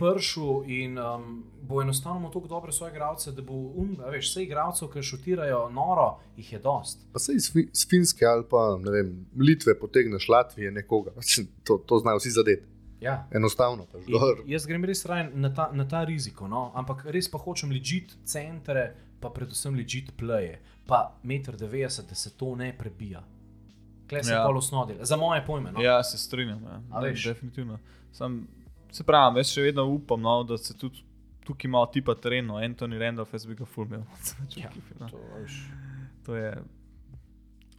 Pršu in um, bo enostavno tako dobre svoje igralce, da bo, um, a veš, vse igralcev, ki šutirajo noro, jih je dost. Pa se iz, Fi- iz Finske ali pa ne vem, Litve potegneš Latvije nekoga. To, to znajo vsi zadeti. Ja. Enostavno. pač. Jaz grem res raje na ta, na ta riziko, no? ampak res pa hočem ležiti centre, pa predvsem ležiti pleje, pa 1,90 m, da se to ne prebija. Klej se Ja. pol osnovil, za moje pojme. No? Ja, se strinjam. Ja. Ne? Definitivno. Sam, se pravi, jaz še vedno upam, no, da se tudi tukaj malo tipa tereno, Anthony Randolph, jaz bi ga fulmil. Ja, no. to. To je.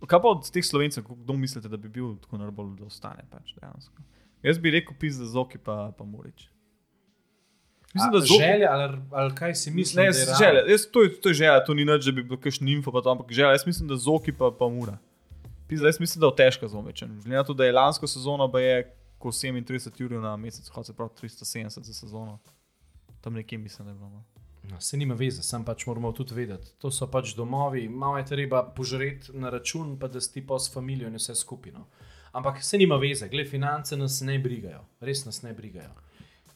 Kaj pa od teh slovencev, kdo mislite, da bi bil tako najbolj, da ostane? Pač, dejansko? Jaz bi rekel, pis za Zoki pa, pa Murič. Mislim, A, da Zoki. želja ali, ali kaj si misliš? Ne, želja, jaz, to, je, to je želja, to ni nič, da bi bil kakšen info, pa to, ampak želja. Jaz mislim, da Zoki pa, pa Mura. Pizda, jaz mislim, da je težko z omečem. Glede na to, da je lansko sezono, pa je ko 37 ur na mesec, kot se pravi 370 za sezono. Tam nekje mislim, da je bilo. No. No, se nima veze, sem pač moramo tudi vedeti. To so pač domovi, malo je treba požreti na račun, pa da si pa s familijo in vse skupino. Ampak se nima veze, gled, finance nas ne brigajo, res nas ne brigajo.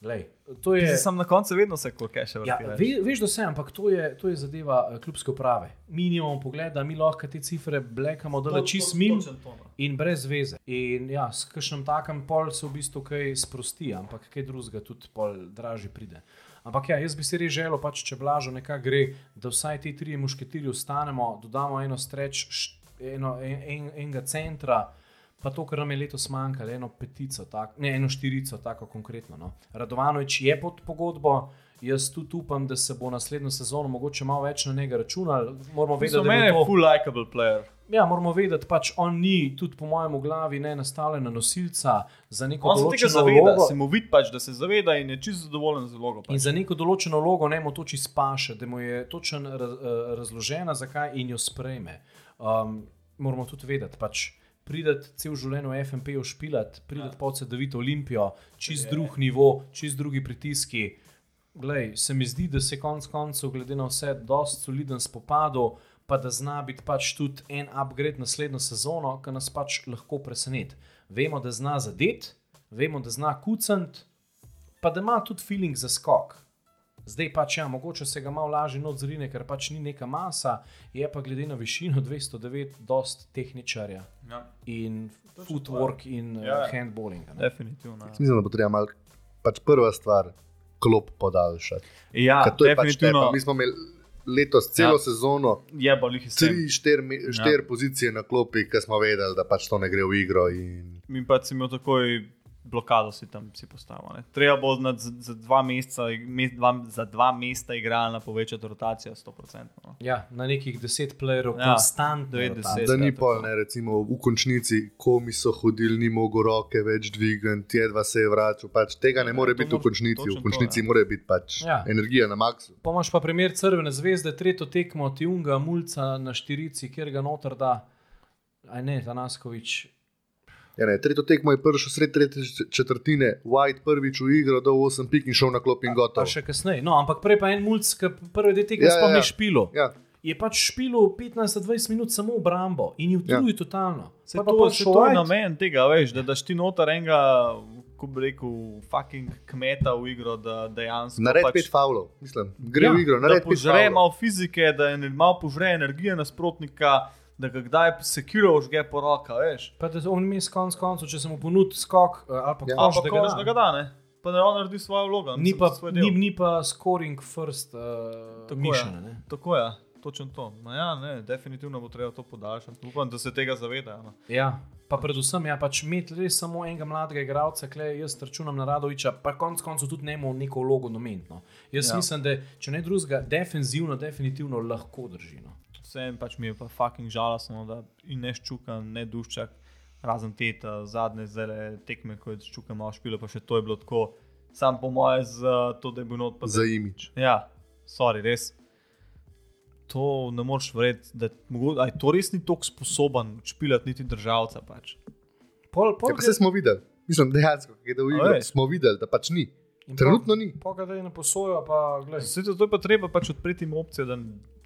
Glej, to je. Sem na koncu vedno se kot keše Ja, vrti. ve, veš, da se, ampak to je, to je zadeva eh, klubske uprave. Mi nimamo pogleda, mi lahko te cifre blekamo, da je čist mim in brez veze. In ja, s kakšnim takem pol se v bistvu kaj sprosti, ampak kaj drugega tudi pol dražje pride. Ampak ja, jaz bi si res želel, pač, če blažo nekaj gre, da vsaj ti trije mušketiri ostanemo, dodamo eno streč, eno, en, en, enega centra. Pa to, kar nam je letos manjkalo, eno petico, tak, ne eno štirico, tako konkretno. No. Radovanovič je pod pogodbo, jaz tudi upam, da se bo naslednjo sezono mogoče malo več na njega računal. Moramo vedeti, Za da mene je to. full likable player. Ja, moramo vedeti, pač on ni, tudi po mojem v glavi, ne nastavljen na nosilca za neko On določeno zaveda, vlogo. se mu vidi pač, da se zaveda in je čisto zadovoljen z vlogo. In Pač. za neko določeno vlogo ne mu to čisto paše, da mu je točno raz, eh, razložena, zakaj in jo sprejme. Um, moramo tudi vedeti, pač prideti cel življenje v FMP ošpilati, prideti ja. pa od CD-vito Olimpijo, čist drug nivo, čist drugi pritiski. Glej, se mi zdi, da se konec koncev, glede na vse, dosti soliden spopadel, pa da zna biti pač tudi en upgrade naslednjo sezono, ki nas pač lahko preseneti. Vemo, da zna zadeti, vemo, da zna kucati, pa da ima tudi feeling za skok. Zdaj pač, ja, mogoče se ga malo lažje notzrine, ker pač ni neka masa, je pa glede na višino 209 dost tehničarja Ja. in footwork in Ja. ja. handballing. Definitivno. ja. Mislim, da bo treba malo, pač prva stvar, klop podaljšati. Ja, Ker to je pač definitivno. tepa. Mi smo imeli letos celo Ja. ja. sezono, je bolj jih sem. tri, štiri, štiri ja. pozicije na klopi, ki smo vedeli, da pač to ne gre v igro. In... Mi pa si imel takoj blokado si tam si postavil. Ne. Treba bo nad, za, za, dva meseca, me, dva, za dva mesta igralna povečati rotacijo 100%. No. Ja, na nekih deset playerov, Ja, ja, konstantno. 90. rotacija. Da ni tako. pol, ne, recimo v končnici, komi so hodili, ni mogel roke več dvigati, jedva se je vračal. Pač tega ne Ja, more to biti v končnici. V končnici to, ja. mora biti pač Ja. energija na maksu. Pomaž pa primer Crvene zvezde, tretjo tekmo Tjunga, Mulca na štirici, kjer ga noter da, aj ne, Tanaskovič. Ja, ne, tretjo tekmo je prišel sred tretje četrtine, White prvič v igro, dal 8 pik in šel na klop in Pa gotovo. še kasneje. No, ampak prej pa en Mulc, ki prvi del tega Ja, ja, ja, sploh ja. ni špilo. Ja, Je pač špilo 15-20 minut samo v Brambo in je Ja. utrujil ja. totalno. Se Pa to, pa to je namen tega, veš, da daš ti noter enega, ko bi rekel, fucking kmeta v igro, da dejansko. nared pač, pet faulov, mislim, gre Ja, v igro, da nared pet požre malo fizike, da je malo požre energije nasprotnika, da ga kdaj sekiro žge po roka, veš. Pa da on mi konc koncev, če se mu ponudi skok uh, ali pa Ja. koš, Ampak da ko ga da ga da, ne. Pa da on naredi svojo vlogo. Ni pa, ni, ni pa scoring first uh, Tako mišljeno. je. ne. Tako je, točno to. No, ja, ne, definitivno bo treba to podaljšati. Upam, da se tega zavedajo. No. Ja, pa predvsem, ja, pač imeti res samo enega mladega igralca, klej, jaz računam na Radoviča, pa konec koncev tudi ne ima neko vlogo nomentno. Jaz Ja. ja. mislim, da če ne drugega, defenzivno, definitivno lahko drži. No. Vsem pač mi je pa fucking žalostno, da in ne ščuka, ne duščak, razen te zadnje zele tekme, ko je ščuka malo špilo, pa še to je bilo tako. Sam po moje z uh, to, da je bil not pa Za imič. Ja, sorry, res. To ne moreš verjeti, da je to res ni tako sposoben špilati niti državca. Pač. Pol, pol, Ja, pa se smo videli, mislim, dejansko, ki je da v veš. smo videli, da pač ni. in Trenutno ni. Pol, da je na posojo, pa gledaj. Vse to je pa treba pač odpreti opcije, da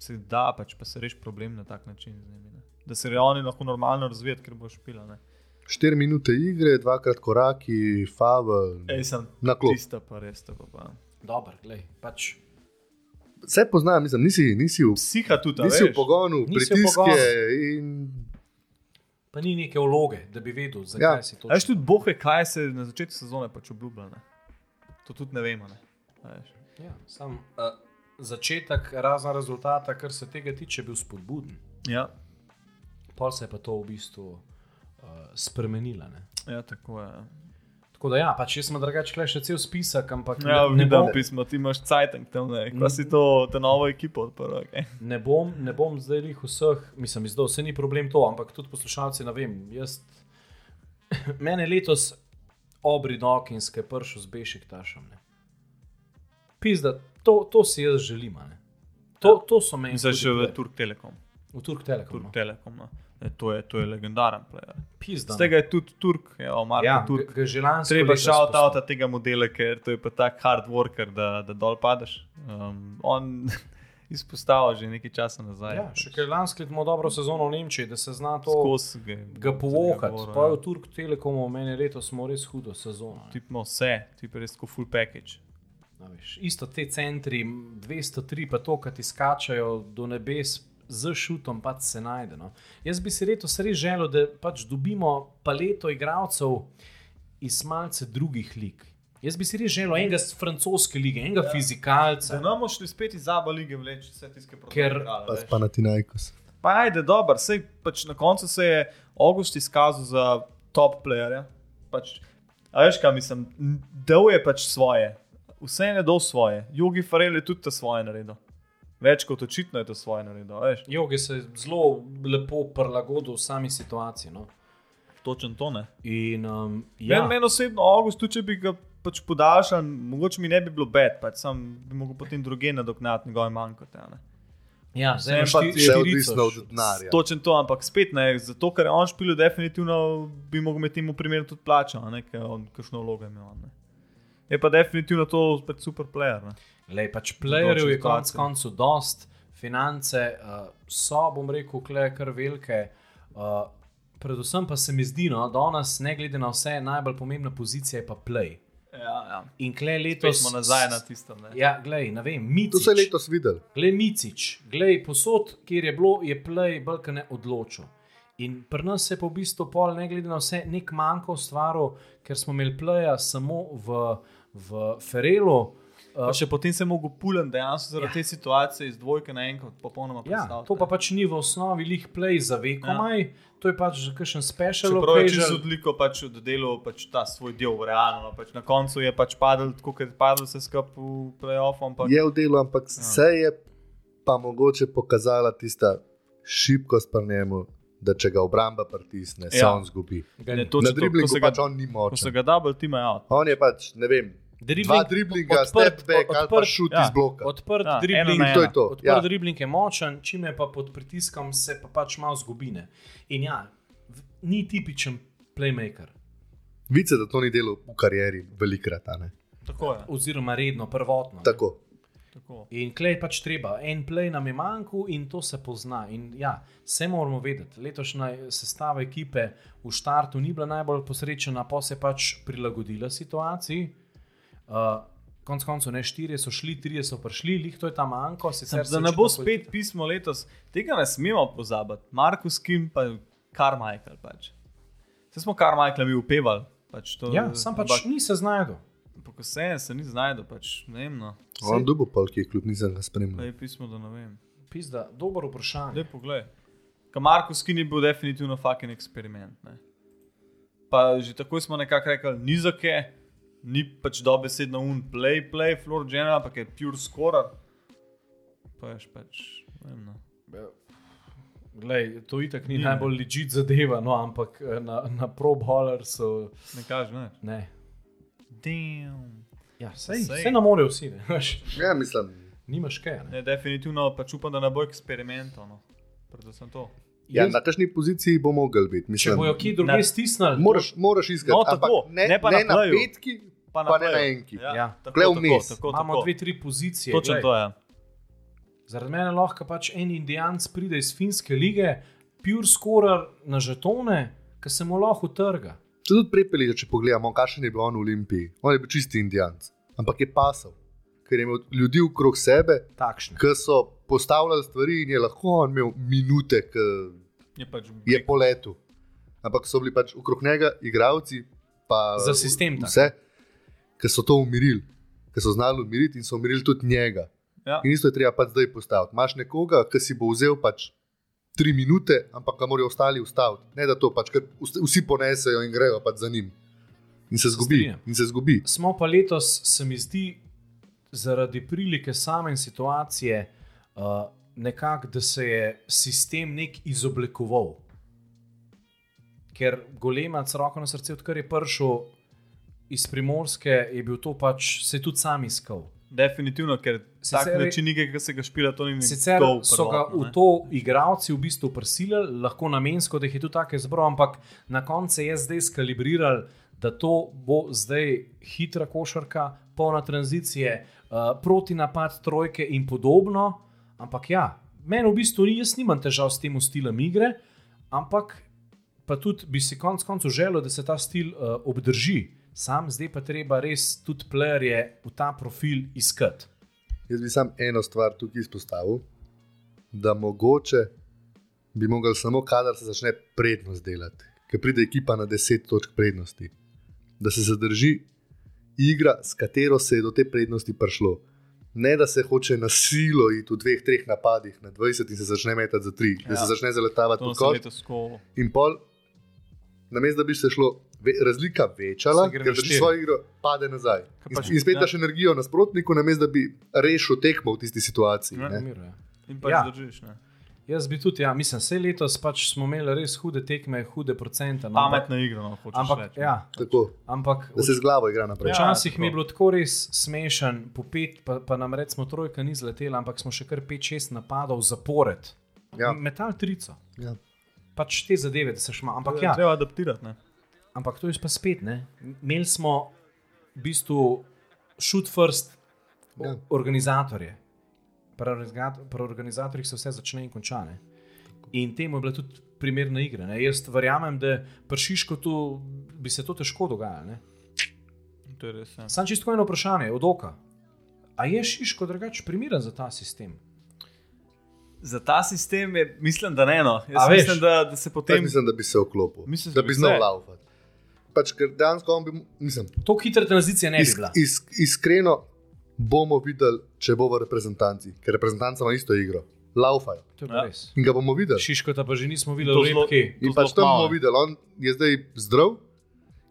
se da, pač, pa se reši problem na tak način z njimi. Ne. Da se oni lahko normalno razvijajo, ker bo špila. Ne. 4 minute igre, dvakrat koraki, favel. Ej, sem Na klop. Tista pa res, to pa. pa. Dober, gledaj, pač. Vse poznam, mislim, nisi, nisi v, Psiha tudi, nisi v veš. pogonu, Nisi v pritiske pogonu. in Pa ni neke vloge, da bi vedel, zakaj Ja. si to. A Veš tudi bohe, kaj se na začetku sezone pač obljublja. Ne. To tudi ne vemo. Ne. Ja, sam, uh, začetek, razen rezultata, kar se tega tiče, je bil spodbuden. Ja, Pol se je pa to v bistvu uh, spremenilo. ja, tako je. Tako da, ja, pač jaz sem drugače le še cel spisek, ampak Ja, ne, ne, bom, pismo, ti imaš cajtank tam, ne, ko si to, to novo ekipo odprl. Okay. ne, bom, ne bom zdaj jih vseh, mislim, izdal, vse ni problem to, ampak tudi poslušalci, ne vem. Jaz, mene letos obri Dawkinske pršo z Bešik tašem. Ne. Pizda, to, to si jaz želim. a Ne. To, to so meni. Zdaj še v. Turk Telekom. v Turk Telekom. Turk No. Telekom no. e, to, je, to je legendaren player. Pizda. Z tega je tudi Turk, ja, Marko ja, Turk. ga- ga že lansko Treba izpostavil. avta tega modela, ker to je pa tak hard worker, da, da dol padeš. Um, on izpostavlja že nekaj časa nazaj. Ja, še kaj lansko leto imamo dobro sezono v Nemčiji, da se zna to ga, ga povokati. govoril, Pa ja. v Turk Telekomu meni letos smo res hudo sezono. ne. Tip ima vse, tip je res tako full package. Veš, Isto te centri, 203, pa to, kar ti skačajo do nebes. Z šutom pač se najde. No. Jaz bi si letos res želel, da pač dobimo paleto igralcev iz malce drugih lig. Jaz bi si res želel enega iz francoske lige, enega ja. fizikalca. Da ne bomo šli spet iz Zaba lige vleči vse tiste Ker- protokole. pa spanatinajkos. Pa ajde, dobro, sej pač na koncu se je August izkazal za top playerja. Pač, a veš kaj mislim, dal je pač svoje, vse je dal svoje. Jogi Farel je tudi to svoje naredil. Več kot očitno je to svoje naredil, veš. Jogi se je zelo lepo prilagodil sami situaciji. No. Točen to ne. In, um, Ja. Meni men osebno, August, tudi če bi ga pač podaljšal, mogoče mi ne bi bilo bed, pač sam bi mogel potem druge nadoknati njegove manjkote. a ne. ja, zdaj imaš pa štirico odvisno od denarja. Točen to, ampak spet ne, zato ker je on špil, definitivno bi mogel imeti temu primeru tudi plačo, a ne, ker on kakšno vlogo ima. Ne. Je pa definitivno to spet super player. Ne. Lej, pač playerjev je konec koncev dost, finance uh, so, bom rekel, kle, kar velike. Uh, predvsem pa se mi zdi, no, da danes, ne glede na vse, najbolj pomembna pozicija je pa play. Ja, ja. In kle To letos smo nazaj na tistem. ne. Ja, glej, ne vem, To Micič. se je letos videl. Glej, Micič, glej, posod, kjer je bilo, je play brkane odločil. In pri nas se je pa v bistvu pol, ne glede na vse, nek manjko stvaril, ker smo imeli playa samo v, v Ferelu, Pa še potem se je mogel pulen dejansko zaradi Ja. ja. te situacije iz dvojke naenkrat popolnoma Ja, predstaviti. to pa pač ni v osnovi lih play za vekomaj, ja. to je pač že kakšen special Čeprav je čisto occasion. odliko pač oddelal pač ta svoj del v realno. no, Pač na koncu je pač padel, tako kot je padel vse skupaj v playoff. Ampak Je v delu, ampak se je pa mogoče pokazala tista šibkost pri njemu, da če ga obramba pritisne, se Ja. on zgubi. Ne, ni. točno Na to, driblingu se pač ga, on ni ko se ga double team out. On je pač, ne vem, Dribling, dva driblinga, odprt, step back ali pa odprt, šut ja, iz bloka. Odprt Ja, dribling, na To je to. Odprt Ja. dribling je močen, čim je pa pod pritiskom, se pa pač malo zgubine. In ja, ni tipičen playmaker, Vice, da to ni delo v karieri velikrat. a ne. Tako je. oziroma redno, prvotno. Tako. Tako. In klej pač treba, en play nam je manjkal in to se pozna. In ja, vse moramo vedeti. Letošnja sestava ekipe v štartu ni bila najbolj posrečena, pa se je pač prilagodila situaciji. Uh, konc koncev, ne štirje so šli, trije so prišli, lih to je ta manjko. se Da ne bo spet pismo letos, tega ne smemo pozabiti. Markus Kim pa Carmichael. Pač. Se smo Carmichael mi upevali. Pač to, Ja, sam pač ampak ni se znašel. Po vse se ni znašel, pač ne vem. No. On dubo polki, kljub nisem ga Da spremljal. je pismo, da ne vem. Pizda, dobro vprašanje. Lepo, poglej. Markus Kim je bil definitivno fucking eksperiment. Ne. Pa že takoj smo nekako rekli, ni za ke, ni pač dobesedno un play, play, floor general, ampak je pure scorer. Pa je pač, ne vem. No. Glej, to itak ni Ni, najbolj ležit zadeva, no, ampak eh, na, na Pro Bowler so. Ne kaže, ne. Ne. Damn. Ja, sej, Sej. sej ne morejo vsi, ne. veš. Ja, mislim, Nimaš kaj. Ne. Ne, definitivno pač upam, da ne bo eksperimentov. No. Predvsem to. Ja, na kakšni poziciji bo mogel biti. Če Mislim, bojo kje druge Na- stisnili, moraš, moraš iskati, No, ampak tako, ne, ne pa ne na na petki, pa, pa ne na enki. Ja, Ja. tako, tako, vmes. tako, imamo tako. dve, tri pozicije. Točno to je. Zaradi mene lahko pač en Indijanc pride iz finske lige, pure scorer na žetone, ki se mu lahko trga. Če tudi prepeli, če pogledamo, kakšen je bil on v Olimpiji. On je bil čisti indijanc, ampak je pasal, ker je imel ljudi okrog sebe, Takšne. ki so postavljali stvari in je lahko on imel minute, ki Je pač je po letu. Ampak so bili pač okrog njega igravci, pa Za sistem tak. vse, ki so to umirili, ki so znali umiriti in so umirili tudi njega. Ja. In isto je treba pač zdaj postaviti. Imáš nekoga, ki si bo vzel pač tri minute, ampak ga morajo ostali ustaviti. Ne da to pač vs- vsi ponesejo in grejo pač za njim. In se zgubi. strinjam. In se zgubi. Smo pa letos, se mi zdi, zaradi prilike same situacije, uh, nekako, da se je sistem nek izoblikoval. Ker golemac, roko na srce, odkar je prišel iz primorske, je bil to pač se je tudi sam iskal. Definitivno, ker Sicer tak je- način, ki se ga špila, to ni Sicer njegov so ga prvotno, v ne. to igravci v bistvu prisilili, lahko namensko, da jih je tudi tako izbral, ampak na koncu se je zdaj skalibriral, da to bo zdaj hitra košarka, polna tranzicije, uh, proti napad trojke in podobno. Ampak ja, meni v bistvu ni, jaz nimam težav s tem stilom igre, ampak pa tudi bi si konec koncev želel, da se ta stil uh, obdrži. Sam zdaj pa treba res tudi playerje v ta profil iskati. Jaz bi sam eno stvar tukaj izpostavil, da mogoče bi mogel samo, kadar se začne prednost delati, ker pride ekipa na 10 točk prednosti, da se zadrži igra, s katero se je do te prednosti prišlo. Ne da se hoče na silo iti v dveh, treh napadih na 20 in se začne metati za 3, ja. da Ja. se začne zaletavati pod koš. letos tako. In pol, namesto da bi se šlo, ve, razlika večala, ker drži štiri. svojo igro, pade nazaj. In, pač- in spet ja. daš energijo nasprotniku, namesto da bi rešil tekmo v tisti situaciji. Ja. ne. Miru, ja. In pač Ja. ja. držiš. Ne. Jaz bi tudi, ja, mislim, vse letos pač smo imeli res hude tekme, hude procente. No, Pametna igra, no, hočeš ampak, reči. ja, Tako, ampak da se z glavo igra naprej. Ja. včasih mi je bilo tako res smešen, po pet, pa, pa nam recimo trojka ni zletela, ampak smo še kar 5-6 napadov zapored. Ja. Metal trico. Ja. Pač te zadeve, da se šma. Ampak ja, Treba adaptirati. Ne. ampak to je pa spet. Ne? Imeli smo v bistvu shoot first Ja. organizatorje. Pri organizator- pri organizatorjih se vse začne in konča. Ne? In temu je bila tudi primerna igra. Ne? Jaz verjamem, da pri Šišku tu bi se to težko dogajalo. To. Ja. Sam čisto eno vprašanje od oka. A je Šiško drugače primeren za ta sistem? Za ta sistem je, mislim, da ne. No. Jaz A mislim, da, da se potem. mislim, da bi se oklopil, Mislim, da da bi znal laufati. Pač, ker dejansko on bi, mislim, To hitre tranzicije ne bi is, bila. is, iskreno, bomo videli, če bo v reprezentanci, ker reprezentanca ima isto igro, laufajo. To je pa Ja. res. In ga bomo videli. Šiškota pa že nismo To videli v zelo- lepki. In To pač tam malo, bomo ja. videli, on je zdaj zdrav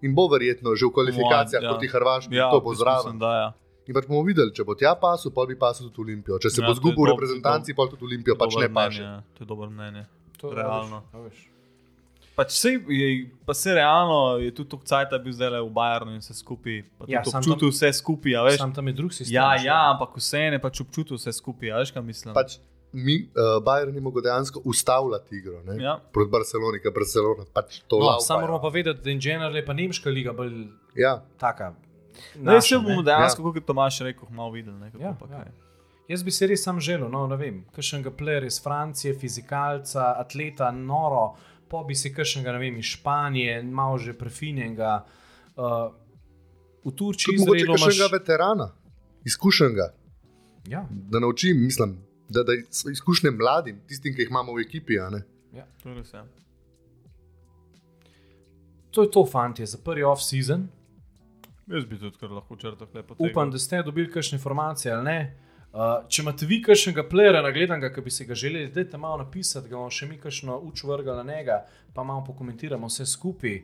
in bo verjetno že v kvalifikacijah Ja. proti Hrvaški, Ja, to bo zraven. Da, ja. In pač bomo videli, če bo tja pasu, pa bi pasu tudi Olimpijo. Če se Ja, bo to je zgubil v reprezentanci, pa tudi Olimpijo, pač ne paše. ja. To je dobro mnenje. To, a Realno. veš. Pač sej, je, pa se realno je tudi tako cajt, da bi zdaj le v Bayernu in vse skupaj. Pa Ja, občutil tam- vse skupaj. a Veš, Sam tam je drug sistem. ja, še. ja, ampak vseeno je pač občutil vse skupaj. a Veš, kaj mislim? Pač mi, uh, Bayern ni mogel dejansko ustavljati igro ne? Ja. proti Barceloni, ker Barcelona pač to No, laufajo. samo moramo pa vedeti, da je generalno pa nemška liga bolj Ja, taka. Ne, naša, se bomo dejansko, kot je Tomaš rekel, malo videli. Ne, kako Ja, pa ja. kaj. Jaz bi si res sam želel, no, ne vem, kakšnega plera iz Francije, fizikalca, atleta, noro, pa bi si kakšnega, ne vem, iz Španije, malo že prefinjenega. Uh, v Turčiji tudi mogoče Izraelu kakšnega imaš... veterana, izkušenega, Ja, da naučim, mislim, da, da so izkušnje mladim, tistim, ki jih imamo v ekipi. a ne. ja. To je res, ja. To je to, fanti, za prvi off-season. Jaz bi tudi kar lahko črtal lepo. Upam, da ste dobili kakšne informacije ali ne. Uh, če imate vi kakšnega plera nagledanega, ki bi si ga želeli, dajte malo napisati, ga bomo še mi kakšno uč vrgli na njega, pa malo pokomentiramo vse skupaj.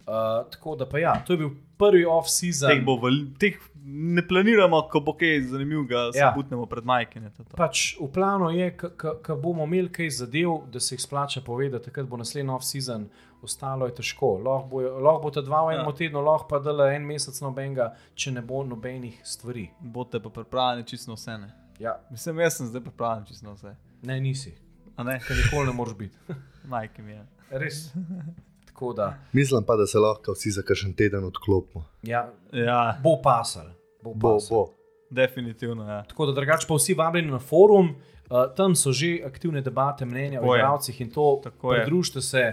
Uh, tako da pa ja, to je bil prvi off-season. Teh vel, teh ne planiramo, ko bo kaj zanimivega, se Ja. ja. butnemo pred majkine. Pač v planu je, ko bomo imeli kaj zadev, da se jih splača povedati, takrat bo naslednji off-season, ostalo je težko. Lahko bo, lahko bo ta dva v enem Ja. ja. tednu, lahko pa dela en mesec nobenega, če ne bo nobenih stvari. Bote pa pripravljeni čisto vse. Ne? Ja, Mislim, jaz sem zdaj pripravljen čisto vse. ne, nisi, A ne, ker nikoli ne moreš biti. majke mi je. Res. Tako da, Mislim pa, da se lahko vsi za kakšen teden odklopimo. ja, Ja, bo pasal. Bo Bo, pasal. bo. definitivno. Ja. Tako da, drugače pa vsi vabljeni na forum, uh, tam so že aktivne debate, mnenja Tako o je. igralcih in to. Tako je. Pridružite se,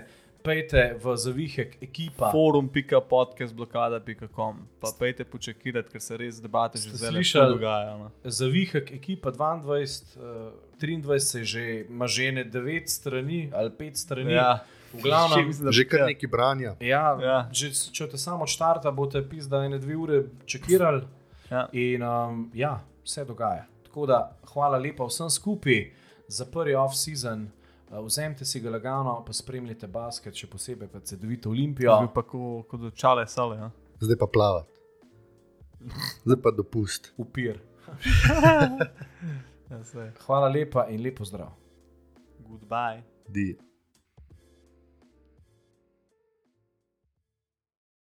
pejte v zavihek ekipa. Forum.podcastblokada.com pa pejte počakirati, ker se res debate že zdaj slišali? dogajajo. No. Zavihek ekipa 22, uh, 23 se že ima že ne 9 strani ali 5 strani. Ja, V glavnem, mislim, da- Že kar neki branja. Ja, Ja. Že, če te samo štarta, boste pizda ene dve ure čekirali. Ja. In um, ja, vse dogaja. Tako da hvala lepa vsem skupaj za prvi off-season. Uh, vzemite si ga lagano, pa spremljite basket, še posebej pa CD-vito Olimpijo. Jaz bi pa ko- kot čale sale. Ja. Zdaj pa plavati. Zdaj pa dopust. Upir. Ja. Hvala lepa in lepo zdrav. Goodbye. Di.